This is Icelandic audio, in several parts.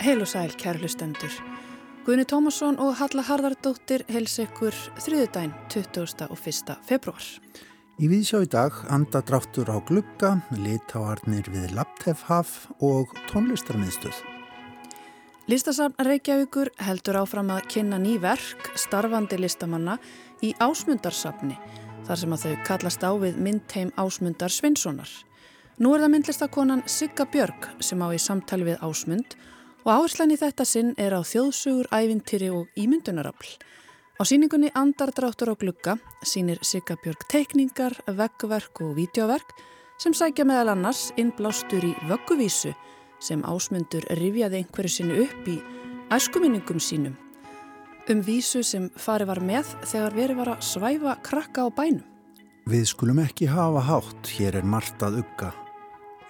Heil og sæl, kæru hlustendur. Guðni Tómasson og Halla Harðardóttir hels ykkur þriðudaginn 21. februar. Í viðsjá í dag andadráttur á glugga, litáarnir við Laptefhaf og tónlistarmiðstöð. Listasafn Reykjavíkur heldur áfram að kynna ný verk starfandi listamanna í ásmundarsafni þar sem að þau kallast á við myndheim ásmundar Svinssonar. Nú er það myndlistakonan Sigga Björg sem á í samtali við ásmund og áherslan í þetta sinn er á þjóðsugur, ævintýri og ímyndunarafl. Á síningunni Andardráttur á glugga sínir Sigabjörg teikningar, veggverk og vídeoverk sem sækja meðal annars innblástur í vögguvísu sem ásmundur rifjaði einhverju sinni upp í æskuminningum sínum. Um vísu sem fari var með þegar veri var að svæfa krakka á bænum. Við skulum ekki hafa hátt, hér er margt að ugga.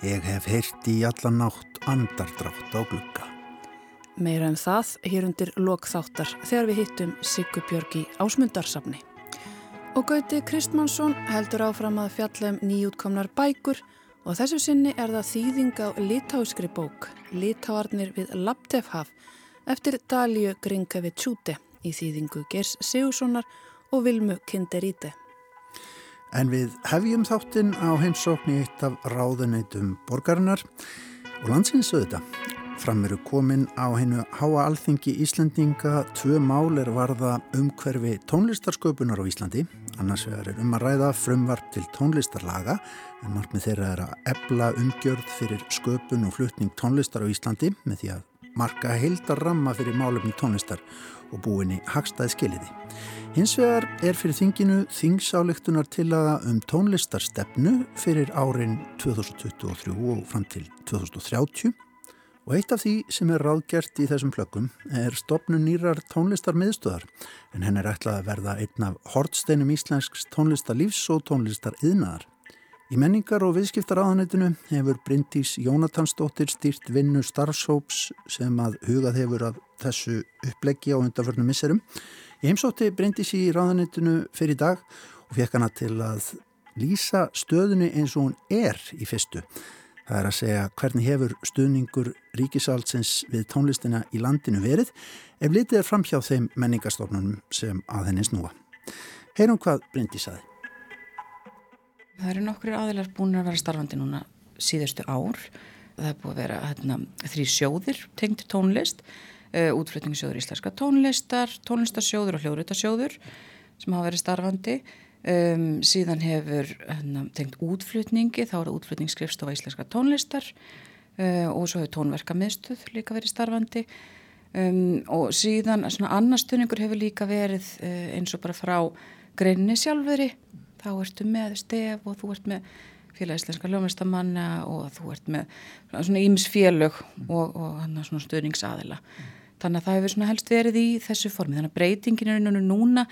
Ég hef heyrti í allan nátt andardrátt á glugga. Meira en það hér undir lokþáttar þegar við hittum Sigubjörg í ásmundarsafni. Og Gauti Kristmannsson heldur áfram að fjalla um nýjútkomnar bækur og þessu sinni er það þýðing á litáiskri bók, Litáarnir við Laptefhaf, eftir Dalíu Gringavi-Tjúte í þýðingu Gers Sigurssonar og Vilmu Kinderíte. En við hefjum þáttinn á heimsókn í eitt af ráðuneytum borgarinnar og landsinsauðita Fram eru komin á hennu Háa Alþingi Íslandinga tvö mál er varða umhverfi tónlistarsköpunar á Íslandi. Annars vegar er um að ræða frumvarp til tónlistarlaga en markmið þeirra er að ebla umgjörð fyrir sköpun og flutning tónlistar á Íslandi með því að marka heildar ramma fyrir málefni tónlistar og búinni hagstaði skiliði. Hins vegar er fyrir þinginu þingsáleiktunar til aða um tónlistarstefnu fyrir árin 2023 og fram til 2030 Og eitt af því sem er ráðgert í þessum plökkum er stopnun nýrar tónlistar miðstöðar en henn er ætlað að verða einn af hortsteinum íslensks tónlistarlífs og tónlistar yðnaðar. Í menningar og viðskiptar áðanætinu hefur Bryndís Jónatansdóttir stýrt vinnu starfshóps sem að hugað hefur af þessu uppleggi á undarförnum misserum. Ég heimsótti Bryndís í ráðanætinu fyrir dag og fekk hana til að lýsa stöðunni eins og hún er í fyrstu. Það er að segja hvernig hefur stuðningur ríkisaldsins við tónlistina í landinu verið ef litið er fram hjá þeim menningarstofnunum sem að henni snúa. Heyrum hvað Bryndi saði. Það eru nokkur aðilar búin að vera starfandi núna síðustu ár. Það er búin að vera hérna, þrý sjóðir tengtir tónlist, uh, útflutningssjóður íslenska tónlistar, tónlistarsjóður og hljóðrutasjóður sem hafa verið starfandi. Um, síðan hefur hérna, tengt útflutningi, þá er það útflutningsskrifstofa íslenska tónlistar uh, og svo hefur tónverkamiðstöð líka verið starfandi um, og síðan svona annastunningur hefur líka verið uh, eins og bara frá greinni sjálfveri, þá ertu með stef og þú ert með félag íslenska ljómistamanna og þú ert með svona ímsfélög og, og hann svona stöðningsaðila þannig að það hefur svona helst verið í þessu formi þannig að breytingin er núna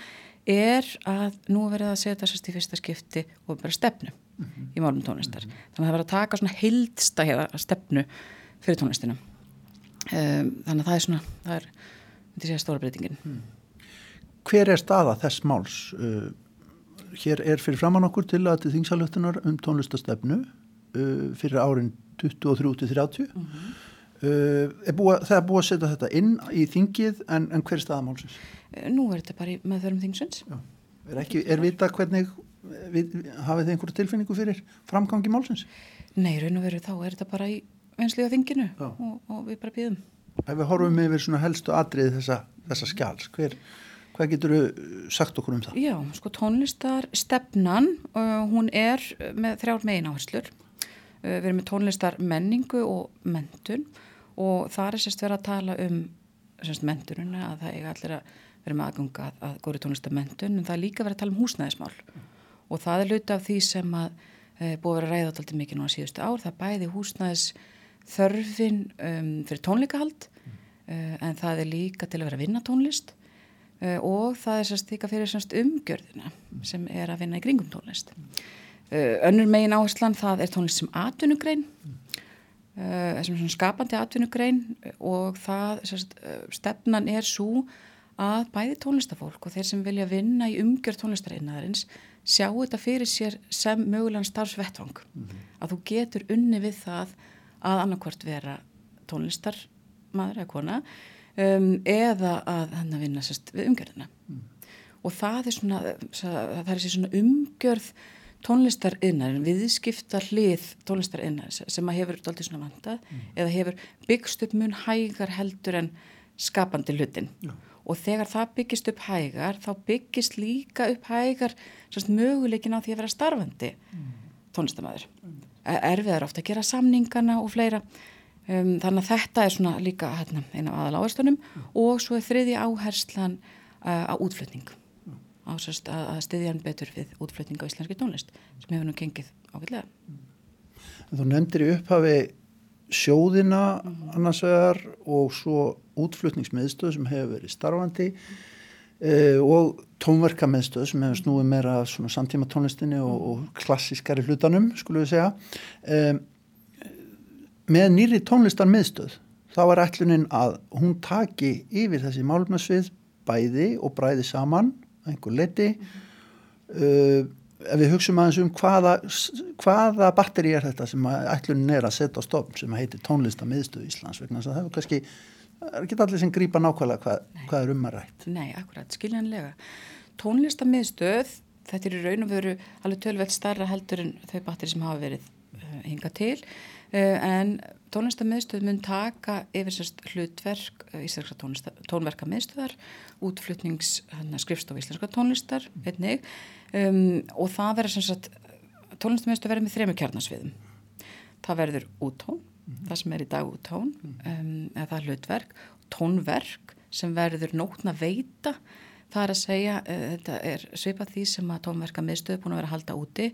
er að nú verið að setja sérst í fyrsta skipti og bara stefnu mm -hmm. í málum tónlistar. Mm -hmm. Þannig að það verið að taka svona heildstæða stefnu fyrir tónlistinu. Um, þannig að það er svona, það er, þetta er sér stóra breytingin. Mm. Hver er staða þess máls? Uh, hér er fyrir framann okkur til að til þingsalöftunar um tónlistastefnu uh, fyrir árin 23-30. -hmm. Uh, búa, það er búið að setja þetta inn í þingið en, en hver er staða málsins? Eh, nú er þetta bara með þörfum þingsins Er, ekki, er vita hvernig við, hafið þið einhverju tilfinningu fyrir framgangi málsins? Nei, raun og veru þá er þetta bara í vensliða þinginu og, og við bara býðum Ef við horfum yfir svona helstu atrið þessa, þessa skjáls, hver hvað getur þú sagt okkur um það? Já, sko tónlistar stefnan uh, hún er með þrjár megin áherslur uh, við erum með tónlistar menningu og mentun og það er sérst verið að tala um sérst menturuna að það eiga allir að verið með aðgunga að, að góri tónlistamentun en það er líka verið að tala um húsnæðismál mm. og það er luta af því sem að e, búið að vera ræðat alltaf mikið núna síðustu ár það bæði húsnæðis þörfin um, fyrir tónleikahald mm. uh, en það er líka til að vera að vinna tónlist uh, og það er sérst líka fyrir sérst umgjörðina sem er að vinna í kringum tónlist uh, önnur megin áherslan það er tónlist sem atvinnugrein sem skapandi atvinnugrein og það sérst, stefnan er svo að bæði tónlistafólk og þeir sem vilja vinna í umgjörð tónlistarinnaðarins sjá þetta fyrir sér sem mögulegan starfsvettvang mm -hmm. að þú getur unni við það að annarkvört vera tónlistarmadur eða kona um, eða að hann að vinna sérst við umgjörðina mm. og það er svona það er svona umgjörð tónlistarinnarinn, viðskipta hlið tónlistarinnarinn sem að hefur alltaf svona vantað mm. eða hefur byggst upp mun hægar heldur en skapandi hlutin Já. og þegar það byggist upp hægar þá byggist líka upp hægar möguleikin á því að vera starfandi mm. tónlistamæður mm. erfiðar ofta að gera samningana og fleira um, þannig að þetta er svona líka hérna, eina af aðal áherslanum mm. og svo er þriði áherslan uh, á útflutning ásast að, að styðja hann betur við útflutninga á íslenski tónlist sem hefur nú gengið ákveðlega. Þú nefndir í upphafi sjóðina mm -hmm. annars vegar og svo útflutningsmiðstöð sem hefur verið starfandi mm eh, og tónverkamiðstöð sem hefur snúið meira svona samtíma tónlistinni og, og klassískari hlutanum skulum við segja. Eh, með nýri tónlistarmiðstöð þá er ætlunin að hún taki yfir þessi málumnarsvið bæði og bræði saman einhver leiti mm -hmm. uh, ef við hugsaum aðeins um hvaða, hvaða batteri er þetta sem ætlunin er að setja á stofn sem heitir tónlistamiðstöð Íslands vegna það er kannski, það er ekki allir sem grýpa nákvæmlega hvað, hvað er um að rætt. Nei, akkurat, skiljanlega. Tónlistamiðstöð, þetta er í raun og veru alveg tölveld starra heldur en þau batteri sem hafa verið uh, hinga til en tónlistamiðstöð mun taka yfir sérst hlutverk uh, íslenska tónverka miðstöðar útflutnings skrifstof íslenska tónlistar einnig. Um, og það verður sem sagt tónlistamöðstu verður með þrejum kjarnasviðum. Það verður úttón mm -hmm. það sem er í dag úttón um, eða það er hlutverk, tónverk sem verður nótna veita það er að segja, uh, þetta er svipað því sem að tónverka miðstöðu búin að vera að halda úti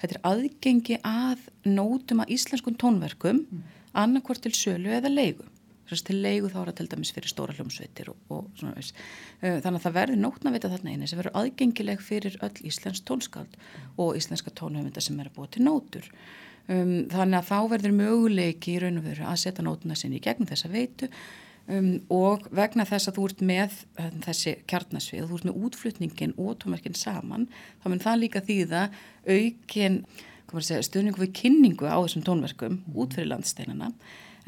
þetta er aðgengi að nótum að íslenskun tónverkum mm. annarkvort til sölu eða leigu til leigu þá er það til dæmis fyrir stóra hljómsveitir og, og svona veist. Uh, þannig að það verður nótna vita þarna eini sem verður aðgengileg fyrir öll íslensk tónskald og íslenska tónhöfunda sem er að búa til nótur. Um, þannig að þá verður möguleiki í raun og veru að setja nótuna sinni í gegnum þessa veitu um, og vegna þess að þú ert með um, þessi kjarnasvið, þú ert með útflutningin og tónverkin saman, þá mun það líka þýða aukin stuðningu við kynningu á þessum tónverkum út fyrir landsteinana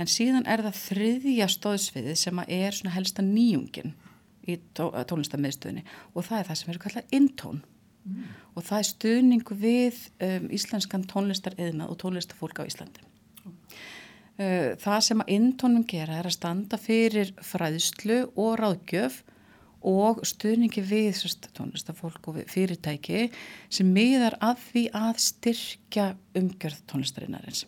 en síðan er það þriðja stóðsviði sem er svona helsta nýjungin í tó, tónlistamiðstöðinni og það er það sem eru kallað intón mm. og það er stuðningu við um, íslenskan tónlistar eðna og tónlistafólk á Íslandi mm. Það sem að intónum gera er að standa fyrir fræðslu og ráðgjöf og stuðningi við tónlistafólk og fyrirtæki sem miðar að því að styrkja umgjörð tónlistarinnar.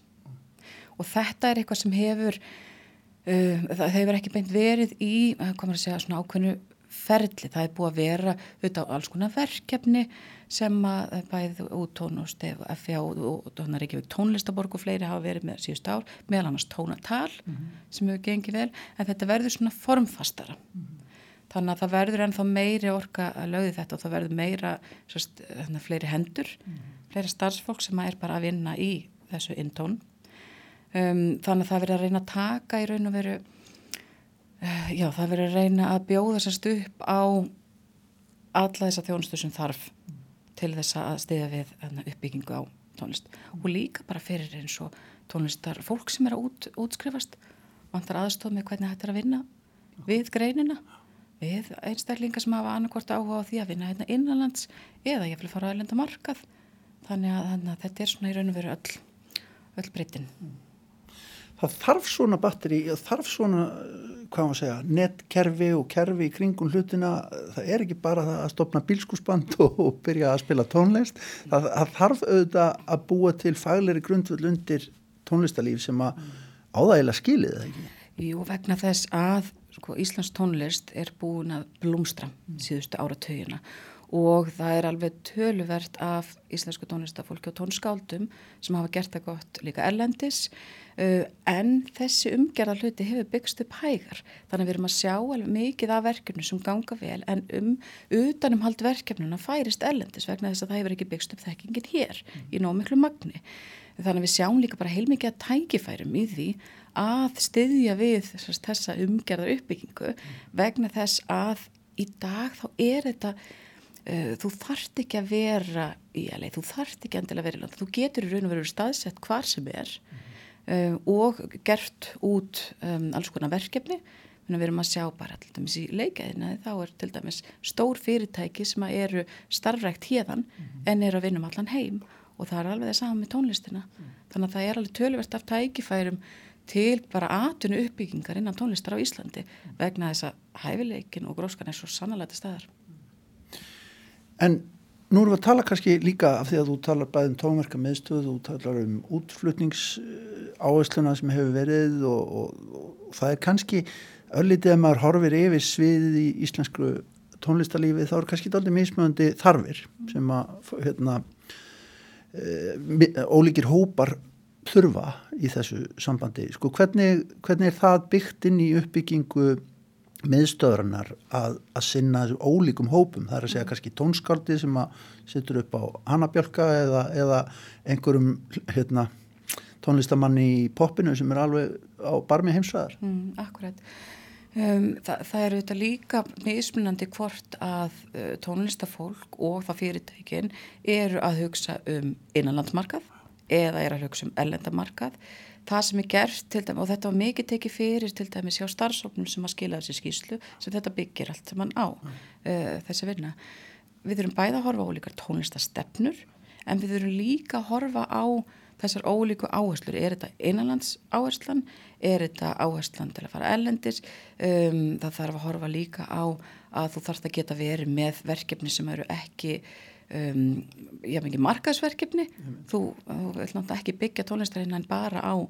Og þetta er eitthvað sem hefur uh, það hefur ekki beint verið í, komur að segja, svona ákveðnu ferli, það er búið að vera auðvitað á alls konar verkefni sem að bæðið út tón og stef FA og tónar Reykjavík tónlistaborg og fleiri hafa verið með síðust ár meðal annars tónatal mm -hmm. sem hefur gengið vel, en þetta verður svona formfastara mm -hmm. þannig að það verður ennþá meiri orka að lögði þetta og það verður meira sérst, fleiri hendur, mm fleiri starfsfólk sem er bara að vinna í þessu intón um, þannig að það verður að reyna að taka í raun og veru já það verður að reyna að bjóða sérst upp á alla þessa þjónustu sem þarf til þess að stiðja við uppbyggingu á tónlist. Og líka bara fyrir eins og tónlistar fólk sem er að út, útskrifast vantar aðstof með hvernig þetta er að vinna við greinina við einstaklingar sem hafa annarkort áhuga á því að vinna hérna innanlands eða ég vil fara að lenda markað. Þannig að, þannig að þetta er svona í raun og veru öll, öll breytin mm það þarf svona batteri, þarf svona hvað maður segja, netkerfi og kerfi í kringum hlutina, það er ekki bara að stopna bílskúsband og, og byrja að spila tónlist, það, það þarf auðvitað að búa til fagleiri grundvöld undir tónlistalíf sem að áðægilega skilið það ekki? Jú, vegna þess að sko, Íslands tónlist er búin að blómstra síðustu áratöginna og það er alveg töluvert af íslensku tónlistafólki og tónskáldum sem hafa gert það gott líka erlendis uh, en þessi umgerða hluti hefur byggst upp hægar þannig að við erum að sjá alveg mikið af verkefni sem ganga vel en um utanum hald verkefnuna færist erlendis vegna þess að það hefur ekki byggst upp þekkingin hér mm. í nómiklu magni þannig að við sjáum líka bara heilmikið að tækifærum í því að styðja við þessa umgerðar uppbyggingu mm. vegna þess að í dag þá er þetta þú þarft ekki að vera í LA, þú þarft ekki endilega að vera í landa, þú getur í raun og veru staðsett hvar sem er um, og gert út um, alls konar verkefni við erum að sjá bara til dæmis í leikaðina þá er til dæmis stór fyrirtæki sem eru starfrækt hérðan mm -hmm. en er að vinna um allan heim og það er alveg það saman með tónlistina mm -hmm. þannig að það er alveg tölverst af tækifærum til bara atvinnu uppbyggingar innan tónlistar á Íslandi mm -hmm. vegna þess að hæfileikin og gróskan er svo sannlega til staðar En nú erum við að tala kannski líka af því að þú talar bæðum tónverka meðstöðu, þú talar um útflutnings áhersluna sem hefur verið og, og, og það er kannski öllítið að maður horfir yfir sviðið í íslensku tónlistarlífi þá er kannski aldrei mismöndi þarfir sem að hérna, e, ólíkir hópar þurfa í þessu sambandi. Sko hvernig, hvernig er það byggt inn í uppbyggingu meðstöðurnar að, að sinna þessu ólíkum hópum? Það er að segja kannski tónskaldi sem að sittur upp á hannabjölka eða, eða einhverjum hérna, tónlistamanni í poppinu sem er alveg á barmi heimsvæðar. Mm, akkurat. Um, það, það eru þetta líka mismunandi hvort að uh, tónlistafólk og það fyrirtækin eru að hugsa um innanlandsmarkað eða er að hugsa um ellendamarkað. Það sem er gert til dæmi og þetta var mikið tekið fyrir til dæmi sjá starfsóknum sem að skila þessi skýslu sem þetta byggir allt saman á mm. uh, þessi vinna. Við þurfum bæða að horfa á líka tónlistastefnur en við þurfum líka að horfa á þessar ólíku áherslur, er þetta innanlands áherslan, er þetta áherslan til að fara ellendis, um, það þarf að horfa líka á að þú þarfst að geta verið með verkefni sem eru ekki, um, ég hef ekki markaðsverkefni, mm. þú, þú vil náttúrulega ekki byggja tónlistarinnan en bara á uh,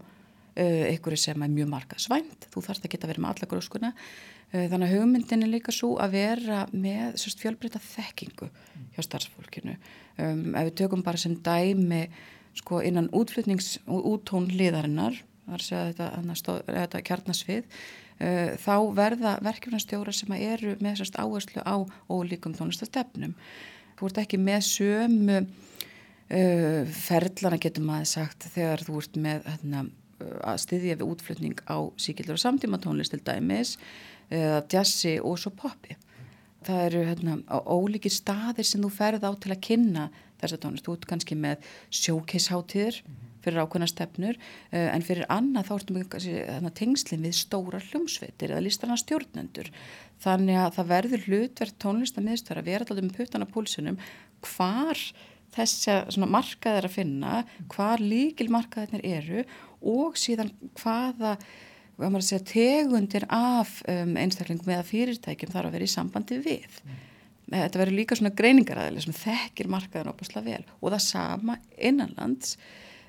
einhverju sem er mjög markaðsvænt, þú þarfst að geta verið með alla gróskuna, uh, þannig að hugmyndin er líka svo að vera með fjölbreyta þekkingu hjá starfsfólkinu. Um, ef við tökum bara sem dæmi sko innan útflutnings og úttón liðarinnar þar sé að þetta, þetta kjarnasvið uh, þá verða verkefnastjóra sem eru með sérst áherslu á ólíkum tónlistastefnum þú ert ekki með sömu uh, ferðlana getur maður sagt þegar þú ert með hérna, að styðja við útflutning á síkildur og samtíma tónlist til dæmis eða uh, jazzi og svo poppi. Það eru hérna, ólíki staðir sem þú ferð á til að kynna þessa tónlist, þú ert kannski með sjókeisháttíður fyrir ákveðna stefnur uh, en fyrir annað þá ertum við tengslinn við stóra hljómsveitir eða listrana stjórnendur. Þannig að það verður hlutverð tónlistamiðstöður að vera alltaf um puttana púlsunum hvar þessi markað er að finna hvar líkil markaðinir eru og síðan hvaða segja, tegundir af um, einstakling með fyrirtækjum þarf að vera í sambandi við. Mm þetta verður líka svona greiningaræðileg sem þekkir markaðan opasla vel. Og það sama innanlands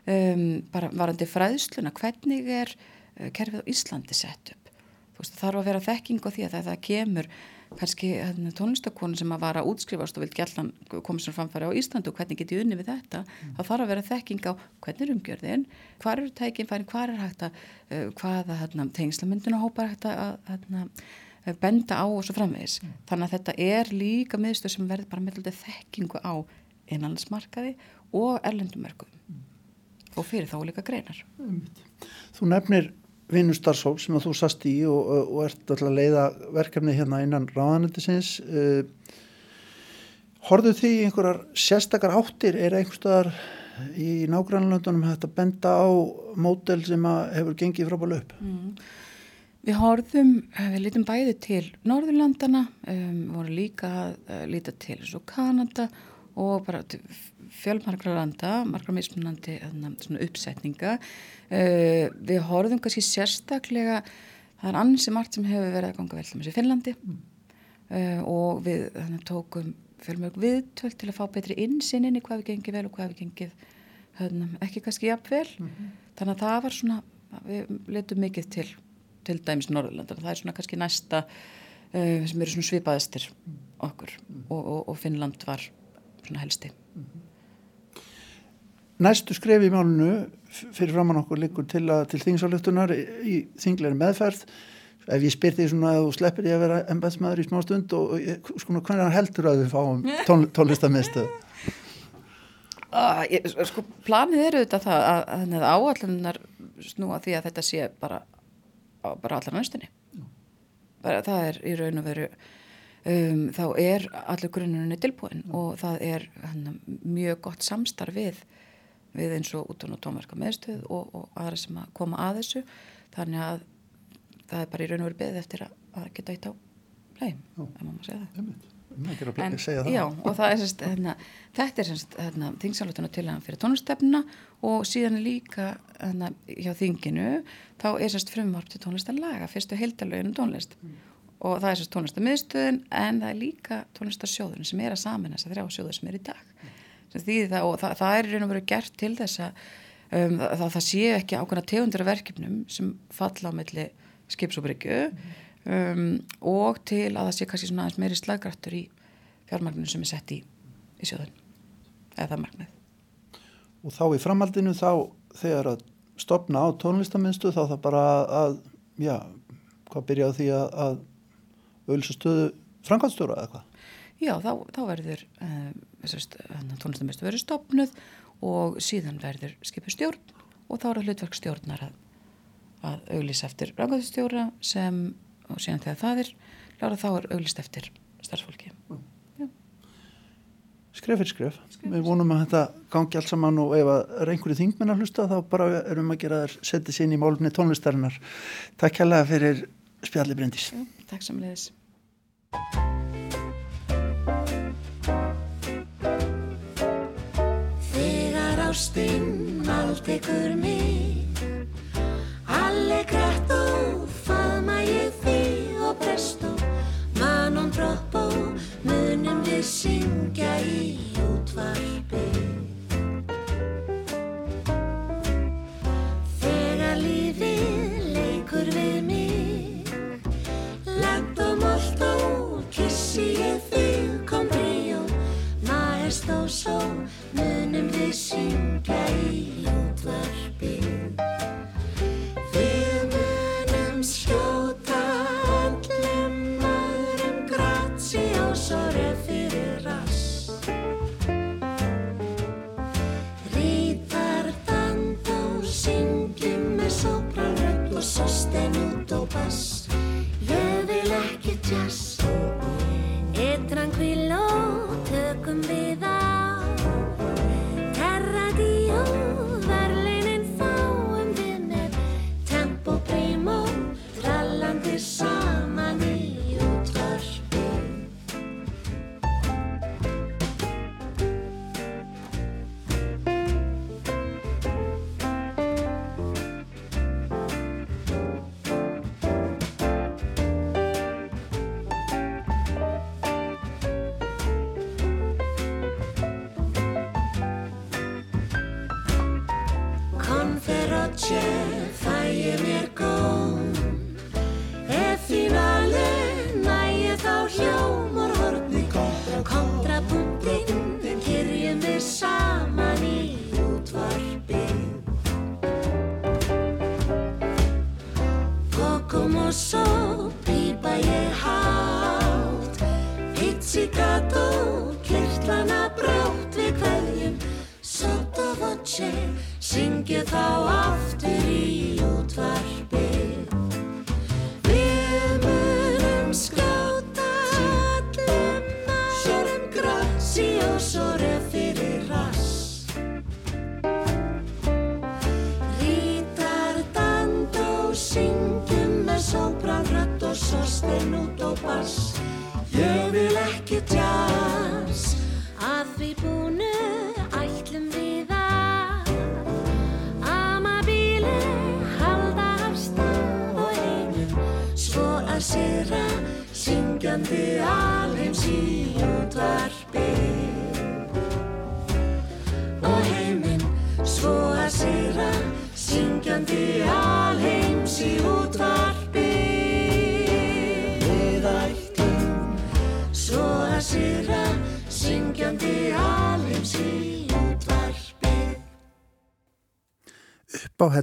um, bara varandi fræðsluna hvernig er uh, kerfið á Íslandi sett upp veist, þarf að vera þekking á því að það, það kemur kannski hérna, tónlistakonu sem að vara að útskrifast og vil gætlan komið sem framfæri á Íslandu og hvernig getið unni við þetta mm. þá þarf að vera þekking á hvernig er umgjörðin hvað eru tækinn, hvað er hægt að uh, hvaða hérna, tengslamynduna hópar hægt að hérna, benda á og svo framvegis. Mm. Þannig að þetta er líka miðstöð sem verður bara með þekkingu á einanlandsmarkaði og erlendumörkum mm. Og fyrir þá líka greinar. Þú nefnir vinnustarfsól sem að þú sast í og, og ert alltaf að leiða verkefni hérna innan ráðanendisins. Eh, Horðu því einhverjar sérstakar áttir er einhverstaðar í nágrannlöndunum hægt að benda á mótel sem hefur gengið frábælu upp? Mm. Við horfum, eh, við lítum bæði til Norðurlandana, um, vorum líka að uh, líta til Kanada og bara fjölmarkra landa, markra mismunandi uppsetninga. Uh, við horfum kannski sérstaklega, það er annars margt sem hefur verið að ganga vel til Finnlandi mm. uh, og við þannig, tókum fjölmörg viðtöld til að fá betri innsinn í hvað við gengið vel og hvað við gengið höfnum, ekki kannski jafnvel. Mm -hmm. Þannig að það var svona, við letum mikið til til dæmis Norðurlandar. Það er svona kannski næsta uh, sem eru svona svipaðistir okkur mm. og, og, og Finnland var svona helsti. Mm -hmm. Næstu skref í málunu fyrir framann okkur líkur til, til þingsálutunar í, þingleiri meðferð. Ef ég spyr því svona að þú sleppir ég að vera embæðsmaður í smá stund og, og sko hvernig heldur að við fáum tón, tónlistamiðstöð? Uh, sko planið eru þetta það að, að, að áallunar snúa því að þetta sé bara bara allra næstunni bara það er í raun og veru um, þá er allir grunnurinn tilbúin og það er hana, mjög gott samstarf við, við eins og út og tónverka meðstöð og, og aðra sem að koma að þessu. Þannig að það er bara í raun og veru beðið eftir að, að geta eitt á leim, ef maður segja það. En, já, og það er semst, hérna, þetta er semst hérna, þingsalutuna til hann fyrir tónlistefnuna og síðan líka hérna, hjá þinginu þá er semst frumvarp til tónlistanlaga fyrstu heildalöginu tónlist. Mm. og það er semst tónlistamiðstöðun en það er líka tónlistasjóðun sem er að saman þess að þrjá sjóður sem er í dag. Mm. Það, og það, það er raun og verið gert til þess að um, það, það sé ekki ákveðna tegundra verkefnum sem falla á melli skipsóbryggju mm um, og til að það sé kannski svona aðeins meiri slagrættur í fjármagninu sem er sett í, í sjóðun eða margnið. Og þá í framhaldinu þá þegar að stopna á tónlistaminnstu þá það bara að, já, hvað byrja á því að, að auðvitað stöðu framkvæmstjóra eða hvað? Já, þá, þá verður um, tónlistaminnstu verður stopnuð og síðan verður skipur stjórn og þá er það hlutverk stjórnar að, að auðlýsa eftir framkvæmstjóra sem og síðan þegar það er lára þá er auglist eftir starfsfólki. Skref fyrir skref. skref við vonum að þetta gangi allt saman og ef að reyngur í þingmenn að hlusta þá bara erum að gera þær setja sín í málumni tónlistarinnar. Takk hella fyrir spjalli Bryndís. Takk samleðis Ástinn allt ykkur mig. Alle grætt og faðma ég þig og presto Manon troppo munum við syngja í útvarpi munum við syngja í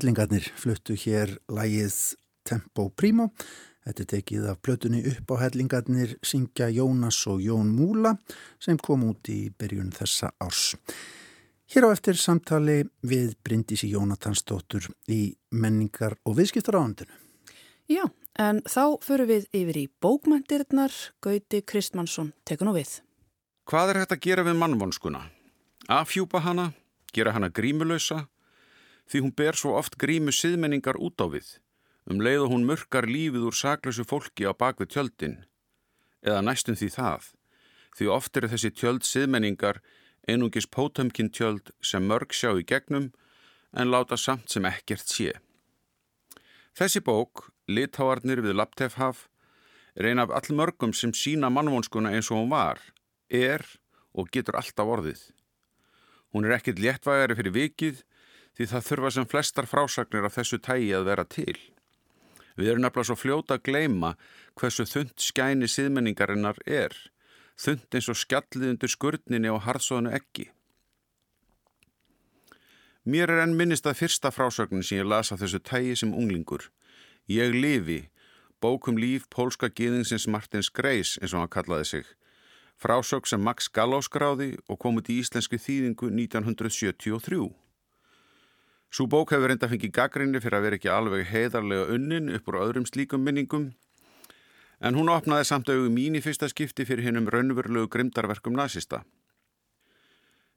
Uppáhellingarnir fluttu hér lægið Tempo Primo. Þetta er tekið af plötunni Uppáhellingarnir syngja Jónas og Jón Múla sem kom út í byrjun þessa árs. Hér á eftir samtali við Bryndísi Jónatansdóttur í menningar og viðskiptaráðandinu. Já, En þá förum við yfir í bókmæntirnar, Gauti Kristmannsson tekur nú við. Hvað er hægt að gera við mannvonskuna? Afhjúpa hana, gera hana grímulösa, því hún ber svo oft grímu siðmenningar út á við, um leið og hún mörkar lífið úr saklösu fólki á bakvið tjöldin. Eða næstum því það, því oft eru þessi tjöld siðmenningar einungis pótömkinn tjöld sem mörg sjá í gegnum en láta samt sem ekkert sé. Þessi bók, Litáarnir við Laptefhaf, er ein af allmörgum sem sína mannvonskuna eins og hún var, er og getur alltaf orðið. Hún er ekkit léttvægari fyrir vikið því það þurfa sem flestar frásagnir af þessu tægi að vera til. Við erum nefnilega svo fljóta að gleima hversu þund skæni síðmenningarinnar er, þund eins og skjallið undir skurninni og harðsóðinu ekki. Mér er enn minnist að fyrsta frásögnin sem ég lasa þessu tægi sem unglingur. Ég lifi, bókum líf pólska giðingsins Martins Greis eins og hann kallaði sig. Frásög sem Max Galló skráði og kom út í íslenski þýðingu 1973. Svo bók hefur reynda fengið gaggrinni fyrir að vera ekki alveg heiðarlega unnin upp úr öðrum slíkum minningum en hún opnaði samt auðu mín í fyrsta skipti fyrir hennum raunverulegu grimdarverkum nazista.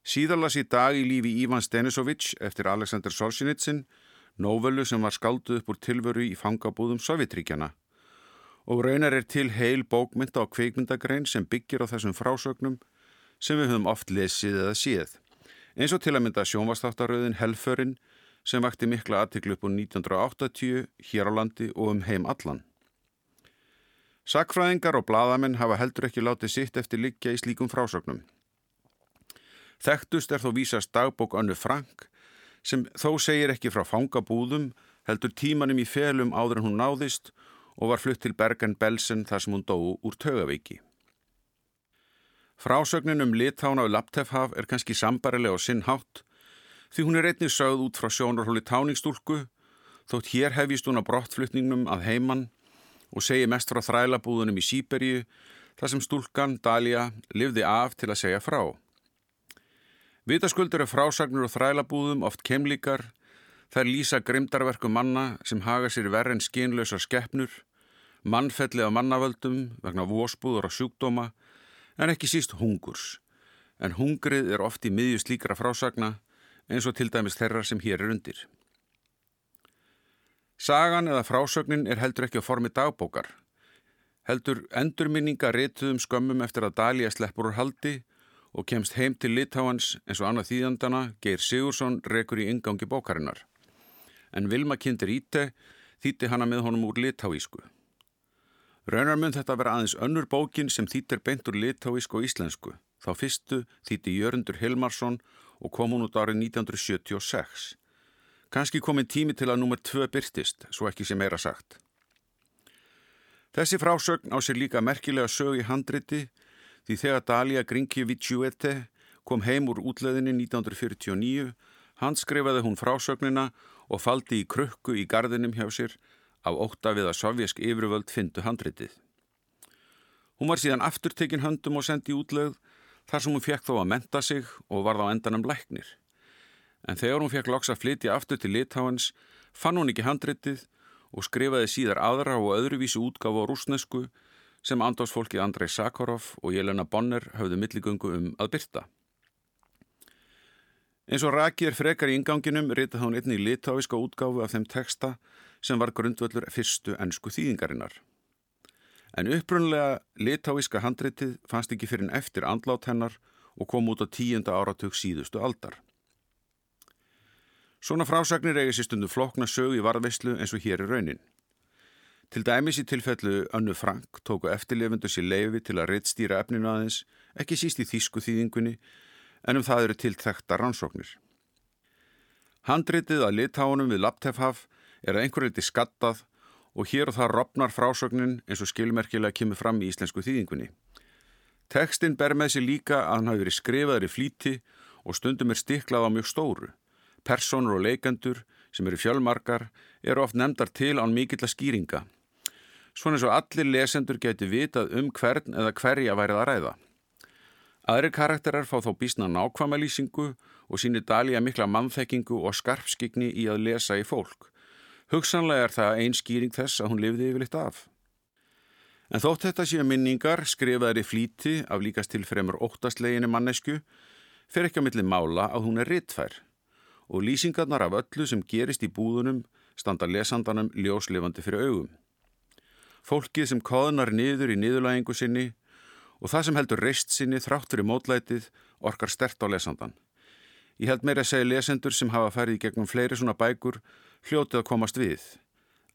Síðarlas í dag í lífi Ívan Stenisovic eftir Aleksandr Solzhenitsyn, nóvölu sem var skalduð upp úr tilveru í fangabúðum Sovjetríkjana. Og raunar er til heil bókmynda á kveikmyndagrein sem byggir á þessum frásögnum sem við höfum oft lesið eða séð. Eins og til að mynda sjónvastáttaröðin Helförin sem vakti mikla aðtiklu upp úr 1980 hér á landi og um heim allan. Sakfræðingar og bladamenn hafa heldur ekki látið sitt eftir liggja í slíkum frásögnum. Þekktust er þó vísast dagbók Önnu Frank sem þó segir ekki frá fangabúðum, heldur tímanum í felum áður en hún náðist og var flutt til Bergen-Belsen þar sem hún dó úr tögaveiki. Frásögnin um litána og laptefhaf er kannski sambarilega og sinnhátt því hún er einnig sögð út frá sjónarhóli táningstúlku þótt hér hefjist hún á brottflutningnum að heimann og segi mest frá þrælabúðunum í Sýberíu þar sem stúlkan, Dalia, livði af til að segja frá. Vitaskuldur er frásagnur og þrælabúðum oft kemlíkar, þær lýsa grimdarverku manna sem haga sér verð en skínlausar skeppnur, mannfelli á mannavöldum vegna vósbúður og sjúkdóma, en ekki síst hungurs. En hungrið er oft í miðju slíkra frásagna eins og til dæmis þeirra sem hér er undir. Sagan eða frásögnin er heldur ekki á formi dagbókar. Heldur endurminninga rituðum skömmum eftir að Dalí að sleppur úr haldi og kemst heim til Litáans eins og annað þýðandana Geir Sigursson rekur í yngangi bókarinnar. En Vilma kindir íte þýtti hana með honum úr litáísku. Raunar mun þetta vera aðeins önnur bókin sem þýttir beint úr litáísku og íslensku. Þá fyrstu þýtti Jörundur Hilmarsson og kom hún út árið 1976. Kanski komin tími til að nummer tvö byrtist, svo ekki sem meira sagt. Þessi frásögn á sér líka merkilega sög í handriti því þegar Dalia Grinkjevičiuete kom heim úr útleðinni 1949 hann skrifaði hún frásögnina og faldi í krukku í gardinum hjá sér af óta við að sovjask yfirvöld fyndu handritið. Hún var síðan afturtekinn höndum og sendi útleð þar sem hún fekk þó að menta sig og var þá endanum læknir. En þegar hún fekk loks að flytja aftur til Litáens fann hún ekki handritið og skrifaði síðar aðra og öðruvísi útgáfa á rúsnesku sem andásfólkið Andrei Sakharov og Jelena Bonner höfðu milligöngu um að byrta. Eins og Raki er frekar í inganginum ritað hún einni litáiska útgáfu af þeim texta sem var grundvöldur fyrstu ennsku þýðingarinnar. En upprunlega litáiska handritið fannst ekki fyrir en eftir andlát hennar og kom út á tíunda áratug síðustu aldar. Svona frásagnir eigi sér stundu flokna sög í varðveislu eins og hér er raunin. Til dæmis í tilfellu Önnu Frank tóku eftirlefundu sér leifi til að reittstýra efninu aðeins, ekki síst í þýsku þýðingunni, en um það eru tilþekta rannsóknir. Handritið að litáunum við Laptefhaf er að einhver leiti skattað og hér og það ropnar frásögnin eins og skilmerkilega kemur fram í íslensku þýðingunni. Tekstinn ber með sér líka að hann hafi verið skrifaður í flíti og stundum er stiklað á mjög stóru. Personur og leikendur sem eru fjölmarkar eru oft nefndar til án mikill að skýringa svona eins og allir lesendur geti vitað um hvern eða hverja værið að ræða. Aðri karakterar fá þó bísna nákvæma lýsingu og sínir dalja mikla mannþekkingu og skarpskigni í að lesa í fólk. Hugsanlega er það einn skýring þess að hún lifði yfirleitt af. En þótt þetta séu minningar skrifaðir í flíti af líkast til fremur óttastleginu mannesku fer ekki á milli mála að hún er rittfær og lýsingarnar af öllu sem gerist í búðunum standa lesandanum ljóslefandi fyrir augum. Fólkið sem koðnar niður í niðurlægingu sinni og það sem heldur reist sinni þrátt fyrir mótlætið orkar stert á lesandan. Ég held meira að segja lesendur sem hafa færið gegnum fleiri svona bækur hljótið að komast við.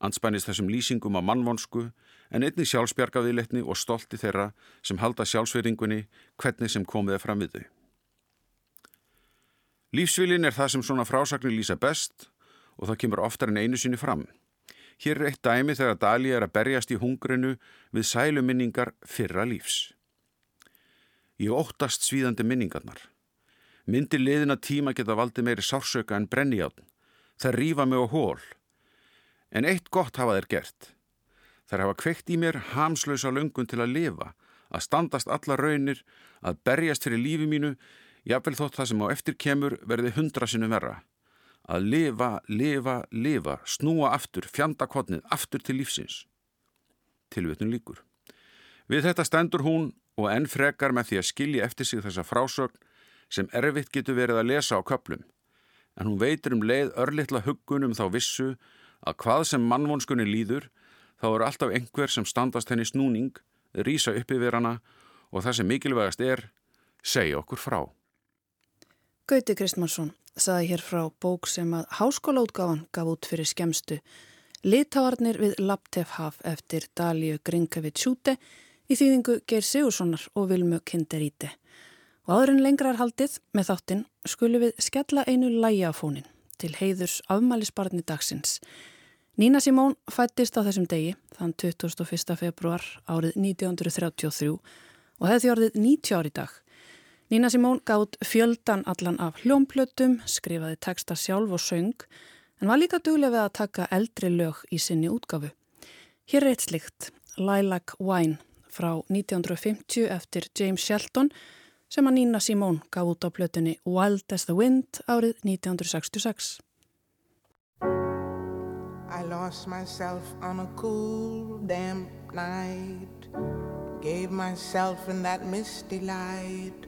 Anspænist þessum lýsingum á mannvonsku en einnig sjálfsbjargaviðletni og stolti þeirra sem halda sjálfsveringunni hvernig sem komið er fram við þau. Lífsvilin er það sem svona frásagnir lýsa best og það kemur oftar en einu sinni fram. Hér er eitt dæmi þegar Dali er að berjast í hungrinu við sæluminningar fyrra lífs. Ég óttast svíðandi minningarnar. Myndir liðina tíma geta valdi meiri sársöka en brennijátt. Það rýfa mig á hól. En eitt gott hafa þeir gert. Þær hafa kveikt í mér hamslösa löngun til að lifa, að standast alla raunir, að berjast fyrir lífi mínu, jáfnvel þótt það sem á eftir kemur verði hundra sinu verra. Að lifa, lifa, lifa, snúa aftur, fjanda kodnið, aftur til lífsins. Tilvitun líkur. Við þetta stendur hún og enn frekar með því að skilja eftir sig þessa frásögn sem erfitt getur verið að lesa á köplum, en hún veitur um leið örlittla huggunum þá vissu að hvað sem mannvonskunni líður, þá eru alltaf einhver sem standast henni snúning, rýsa upp yfir hana og það sem mikilvægast er, segja okkur frá. Gauti Kristmansson saði hér frá bók sem að háskólaútgáfan gaf út fyrir skemstu Litáarnir við Laptefhaf eftir Dalíu Grinkavit Sjúte í þýðingu Geir Sigurssonar og Vilmu Kinderíti. Og áður en lengra er haldið með þáttinn skulum við skella einu lægi á fónin til heiðurs afmælisbarni dagsins. Nína Simón fættist á þessum degi þann 21. februar árið 1933 og hefði því orðið 90 ár í dag. Nína Simón gátt fjöldan allan af hljómplötum, skrifaði texta sjálf og söng en var líka duglega við að taka eldri lög í sinni útgafu. Hér er eitt slikt, Lilac Wine frá 1950 eftir James Shelton sem að Nina Simone gaf út á plötunni Wild as the Wind árið 1966. I lost myself on a cool damp night. Gave myself in that misty light.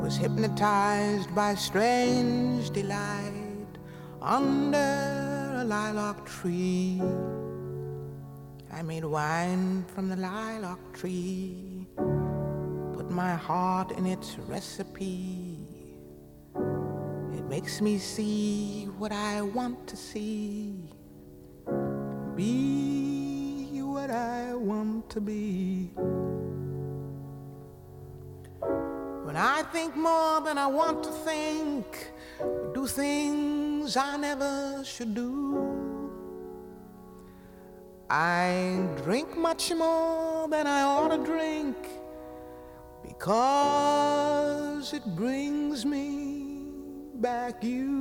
Was hypnotized by strange delight. Under a lilac tree. I made wine from the lilac tree put my heart in its recipe. It makes me see what I want to see. Be what I want to be. When I think more than I want to think, do things I never should do. I drink much more than I ought to drink because it brings me back you.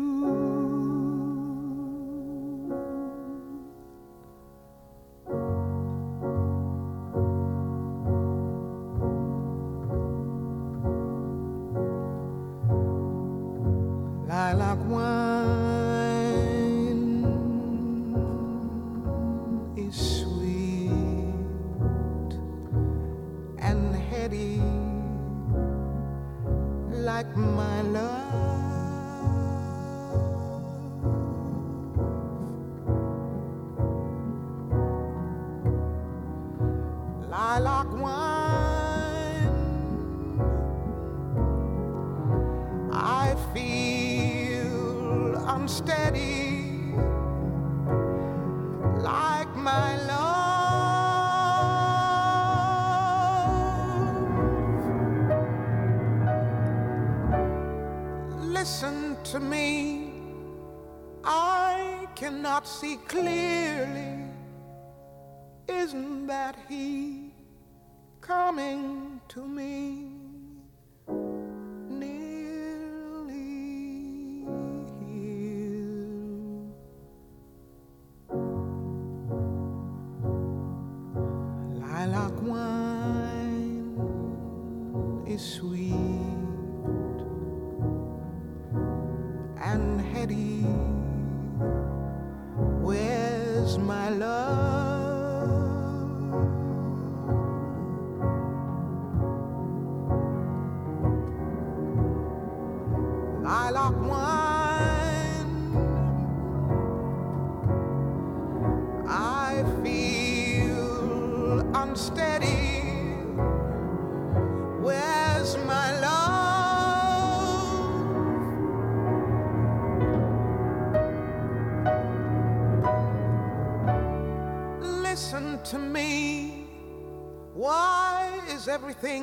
Lilac wine like my love. Cannot see clearly. Isn't that he coming to me?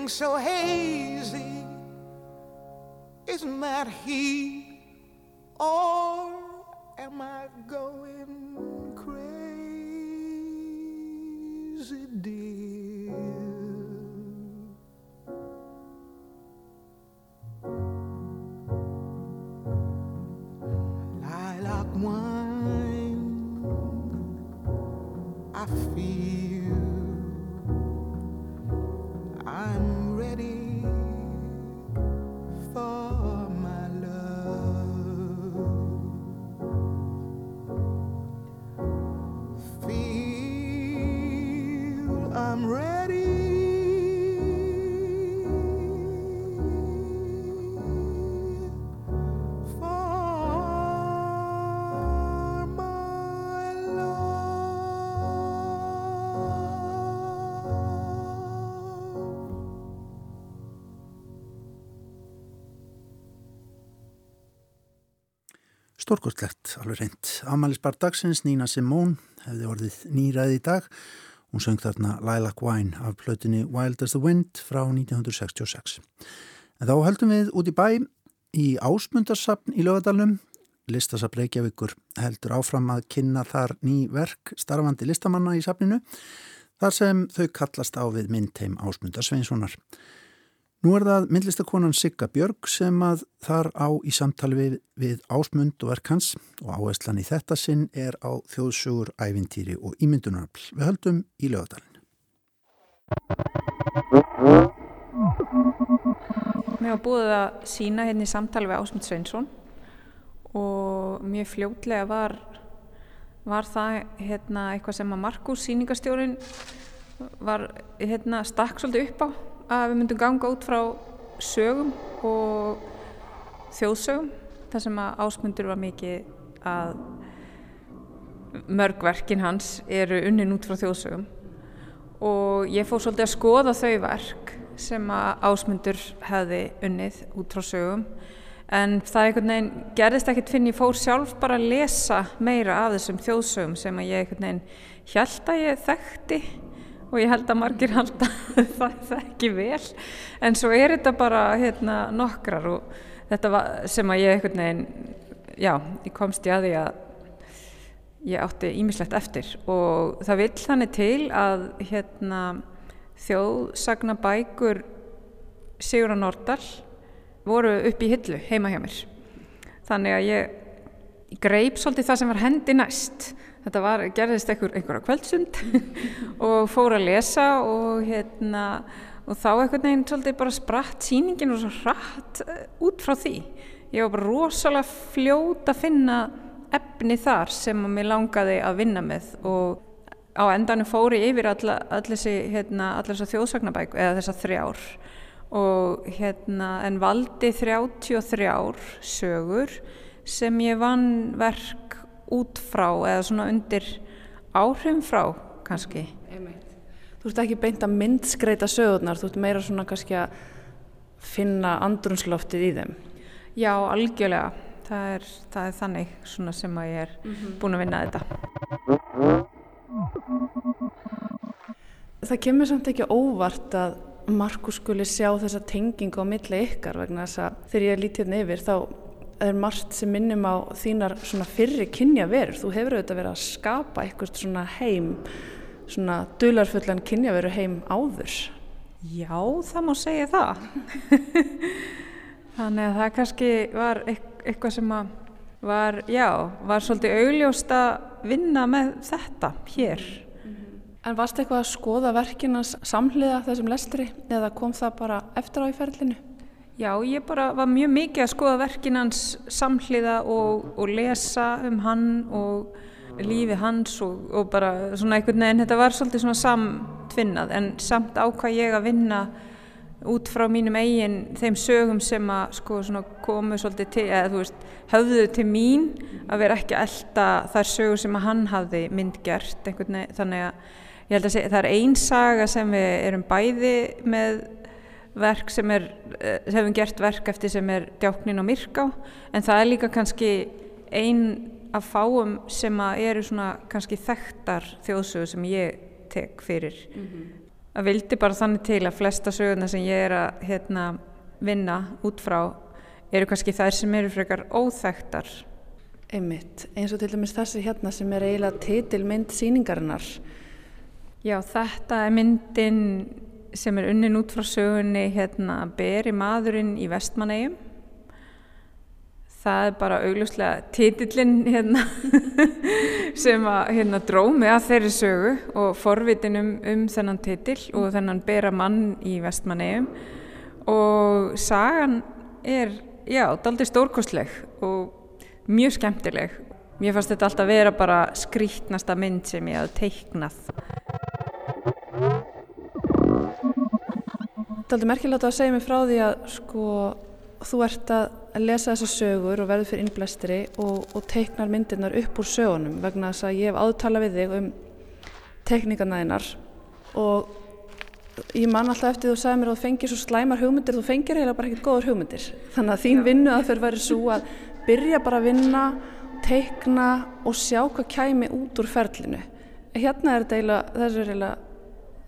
Everything so hazy? Isn't that he? Or am I going Stórkostlegt, alveg reynd. Amalisbar dagsins, Nína Simón, hefði orðið nýræði í dag. Hún söng þarna Lilac Wine af plötunni Wild as the Wind frá 1966. En þá heldum við út í bæ í Ásmundarsapn í lögadalunum. Listasapn Reykjavíkur heldur áfram að kynna þar ný verk starfandi listamanna í sapninu þar sem þau kallast á við myndteim Ásmundarsveinssonar. Nú er það myndlistakonan Sigga Björg sem að þar á í samtali við, við ásmund og verk hans og áherslan í þetta sinn er á þjóðsugur, ævintýri og ímyndunarafl. Við höldum í lögadalinn. Mér var búið að sína hérna í samtali við Ásmund Sveinsson og mjög fljótlega var, var það hérna, eitthvað sem að Markus síningastjórin var hérna, stakk svolítið upp á að við myndum ganga út frá sögum og þjóðsögum þar sem að Ásmundur var mikið að mörgverkin hans eru unnin út frá þjóðsögum. Og ég fór svolítið að skoða þau verk sem að Ásmundur hefði unnið út frá sögum. En það einhvern veginn gerðist ekkert finn ég fór sjálf bara að lesa meira af þessum þjóðsögum sem að ég einhvern veginn held að ég þekkti og ég held að margir held að það þekki vel. En svo er þetta bara hérna nokkrar og þetta var sem að ég einhvern veginn já, ég komst í að því að ég átti ímislegt eftir. Og það vill þannig til að hérna þjóðsagna bækur Sigurða Nordal voru upp í hillu heima hjá mér. Þannig að ég greip svolítið það sem var hendi næst þetta var, gerðist einhver, einhverja kvöldsund og fór að lesa og hérna og þá einhvern veginn svolítið bara spratt síningin og svo hratt út frá því. Ég var bara rosalega fljót að finna efni þar sem að mér langaði að vinna með og á endanum fóri yfir allar þessi hérna, þjóðsagnabæk eða þessar þrjár. Og hérna en valdi 33 sögur sem ég vann verk út frá eða svona undir áhrifum frá kannski. Þú ert ekki beint að myndskreita sögurnar, þú ert meira svona kannski að finna andrunsloftið í þeim. Já, algjörlega. Það er, það er þannig svona sem að ég er mm -hmm. búin að vinna þetta. Það kemur samt ekki óvart að Markus skuli sjá þessa tengingu á milli ykkar vegna þess að þegar ég er lítið hérna yfir þá er margt sem minnum á þínar svona fyrri kynja verur. Þú hefur auðvitað verið að skapa eitthvað svona heim, svona dularfullan kynja veru heim áður. Já, það má segja það. Þannig að það kannski var eitthvað sem að var, já, var svolítið augljóst að vinna með þetta hér. En varst eitthvað að skoða verkinans samhliða þessum lestri eða kom það bara eftir á í ferlinu? Já, ég bara var mjög mikið að skoða verkinans samhliða og, og lesa um hann og lífi hans og, og bara svona einhvern veginn, þetta var svolítið svona samtvinnað en samt ákvað ég að vinna út frá mínum eigin þeim sögum sem að sko svona komu svolítið til, eða þú veist, höfðu til mín að vera ekki elda þar sögur sem að hann hafði myndgert einhvern veginn, þannig að ég held að segja, það er ein saga sem við erum bæði með verk sem er, eh, hefum gert verk eftir sem er djáknin og myrká en það er líka kannski ein af fáum sem eru svona kannski þekktar þjóðsögur sem ég tek fyrir. Að vildi bara þannig til að flesta sögurna sem ég er að hérna, vinna út frá eru kannski þær sem eru frekar óþekktar. Einmitt, eins og til dæmis þessi hérna sem er eiginlega titilmynd síningarinnar. Já, þetta er myndin sem er unnin út frá sögunni hérna Beri maðurinn í Vestmannegjum það er bara augljóslega titillin hérna sem að hérna drómi að þeirri sögu og forvitin um, um þennan titill og þennan bera mann í Vestmannegjum og sagan er, já, daldi stórkostleg og mjög skemmtileg. Mér fannst þetta alltaf vera bara skrítnasta mynd sem ég hafði teiknað Það er aldrei merkilegt að segja mig frá því að sko þú ert að lesa þessar sögur og verður fyrir innblæstri og, og teiknar myndirnar upp úr sögunum vegna þess að ég hef áðurtala við þig um teikningarna þínar og ég man alltaf eftir þú sagði mér að þú fengir svo slæmar hugmyndir þú fengir eiginlega bara ekkert góður hugmyndir. Þannig að þín vinnu að fyrir verið svo að byrja bara að vinna, teikna og sjá hvað kæmi út úr ferlinu. Hérna er þetta er eiginlega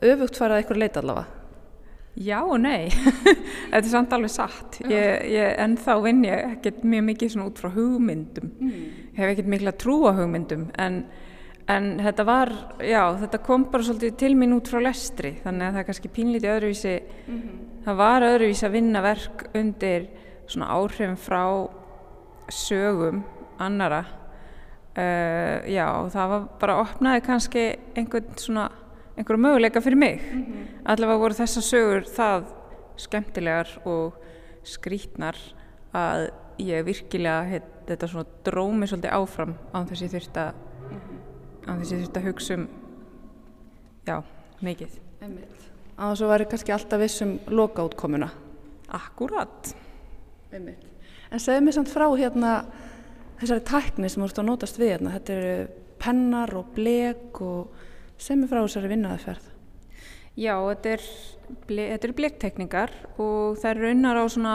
öfugt farið að ykkur leita allavega? Já og nei, þetta er samt alveg satt, ég, ég, en þá vinn ég ekkert mjög mikið út frá hugmyndum, ég hef ekkert mikla trú á hugmyndum, en, en þetta var, já, þetta kom bara svolítið til mín út frá lestri, þannig að það er kannski pínlítið öðruvísi, það var öðruvísi að vinna verk undir svona áhrifin frá sögum annara, uh, já, það var bara opnaði kannski einhvern svona, einhverju möguleika fyrir mig. Allavega voru þessar sögur það skemmtilegar og skrítnar að ég virkilega heit, þetta svona drómi svolítið áfram án þess ég þurft að án þess ég þurft að hugsa um já, mikið. Að þessu væri kannski alltaf vissum loka útkomuna Akkurat. En segðu mér samt frá hérna þessari tækni sem þú ert að nótast við hérna. Þetta eru pennar og blek og segðu mér frá þessari vinnaðaferð. Já, þetta er, eru blektekningar og það eru unnar á svona